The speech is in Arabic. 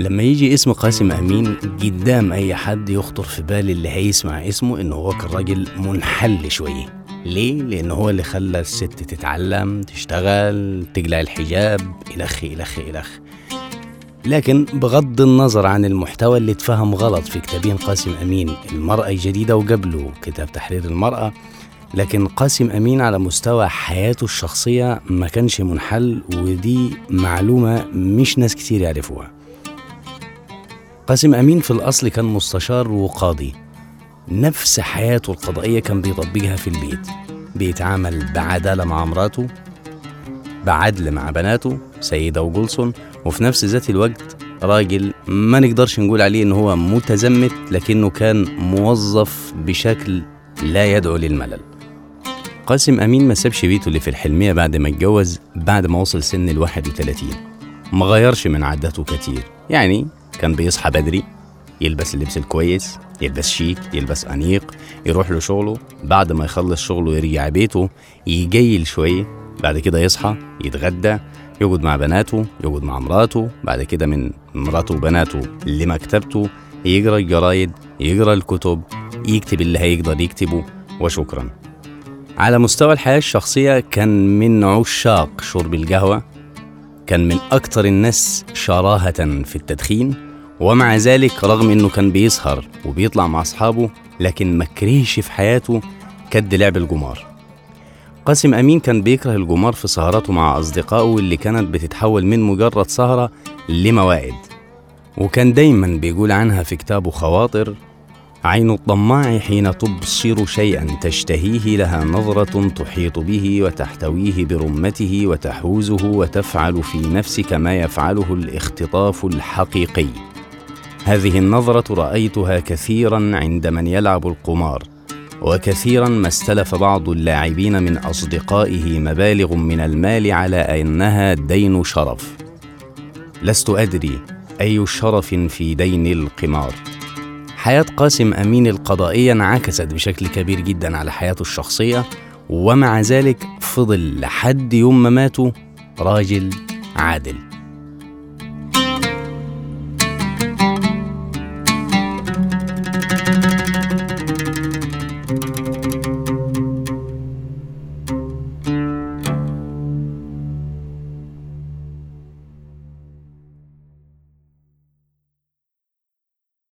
لما يجي اسم قاسم أمين قدام أي حد يخطر في بال اللي هيسمع اسمه إنه هو كان راجل منحل شوية. ليه؟ لأنه هو اللي خلى الست تتعلم تشتغل تقلع الحجاب إلخ إلخ إلخ لكن بغض النظر عن المحتوى اللي اتفهم غلط في كتابين قاسم أمين المرأة الجديدة وقبله كتاب تحرير المرأة لكن قاسم أمين على مستوى حياته الشخصية ما كانش منحل ودي معلومة مش ناس كتير يعرفوها. قاسم أمين في الأصل كان مستشار وقاضي. نفس حياته القضائية كان بيطبقها في البيت. بيتعامل بعدالة مع مراته بعدل مع بناته سيدة وجولسون وفي نفس ذات الوقت راجل ما نقدرش نقول عليه إنه هو متزمت لكنه كان موظف بشكل لا يدعو للملل. قاسم أمين ما سابش بيته اللي في الحلمية بعد ما اتجوز بعد ما وصل سن ال 31 ما غيرش من عاداته كتير. يعني كان بيصحى بدري يلبس اللبس الكويس يلبس شيك يلبس أنيق يروح لشغله. بعد ما يخلص شغله يرجع بيته يجيل شوية بعد كده يصحى يتغدى يقعد مع بناته يقعد مع مراته. بعد كده من مراته وبناته لمكتبته يقرأ الجرايد يقرأ الكتب يكتب اللي هيقدر يكتبه وشكرا. على مستوى الحياة الشخصية كان من عشاق شرب القهوة كان من أكتر الناس شراهة في التدخين. ومع ذلك رغم إنه كان بيسهر وبيطلع مع أصحابه لكن ما كرهش في حياته كد لعب الجمار. قاسم أمين كان بيكره الجمار في سهراته مع أصدقائه اللي كانت بتتحول من مجرد سهرة لموائد وكان دايما بيقول عنها في كتابه خواطر عين الطماع حين تبصر شيئا تشتهيه لها نظرة تحيط به وتحتويه برمته وتحوزه وتفعل في نفسك ما يفعله الاختطاف الحقيقي. هذه النظرة رأيتها كثيرا عند من يلعب القمار وكثيرا ما استلف بعض اللاعبين من أصدقائه مبالغ من المال على أنها دين شرف. لست أدري أي شرف في دين القمار. حياة قاسم أمين القضائية انعكست بشكل كبير جدا على حياته الشخصية ومع ذلك فضل لحد يوم ما ماتوا راجل عادل.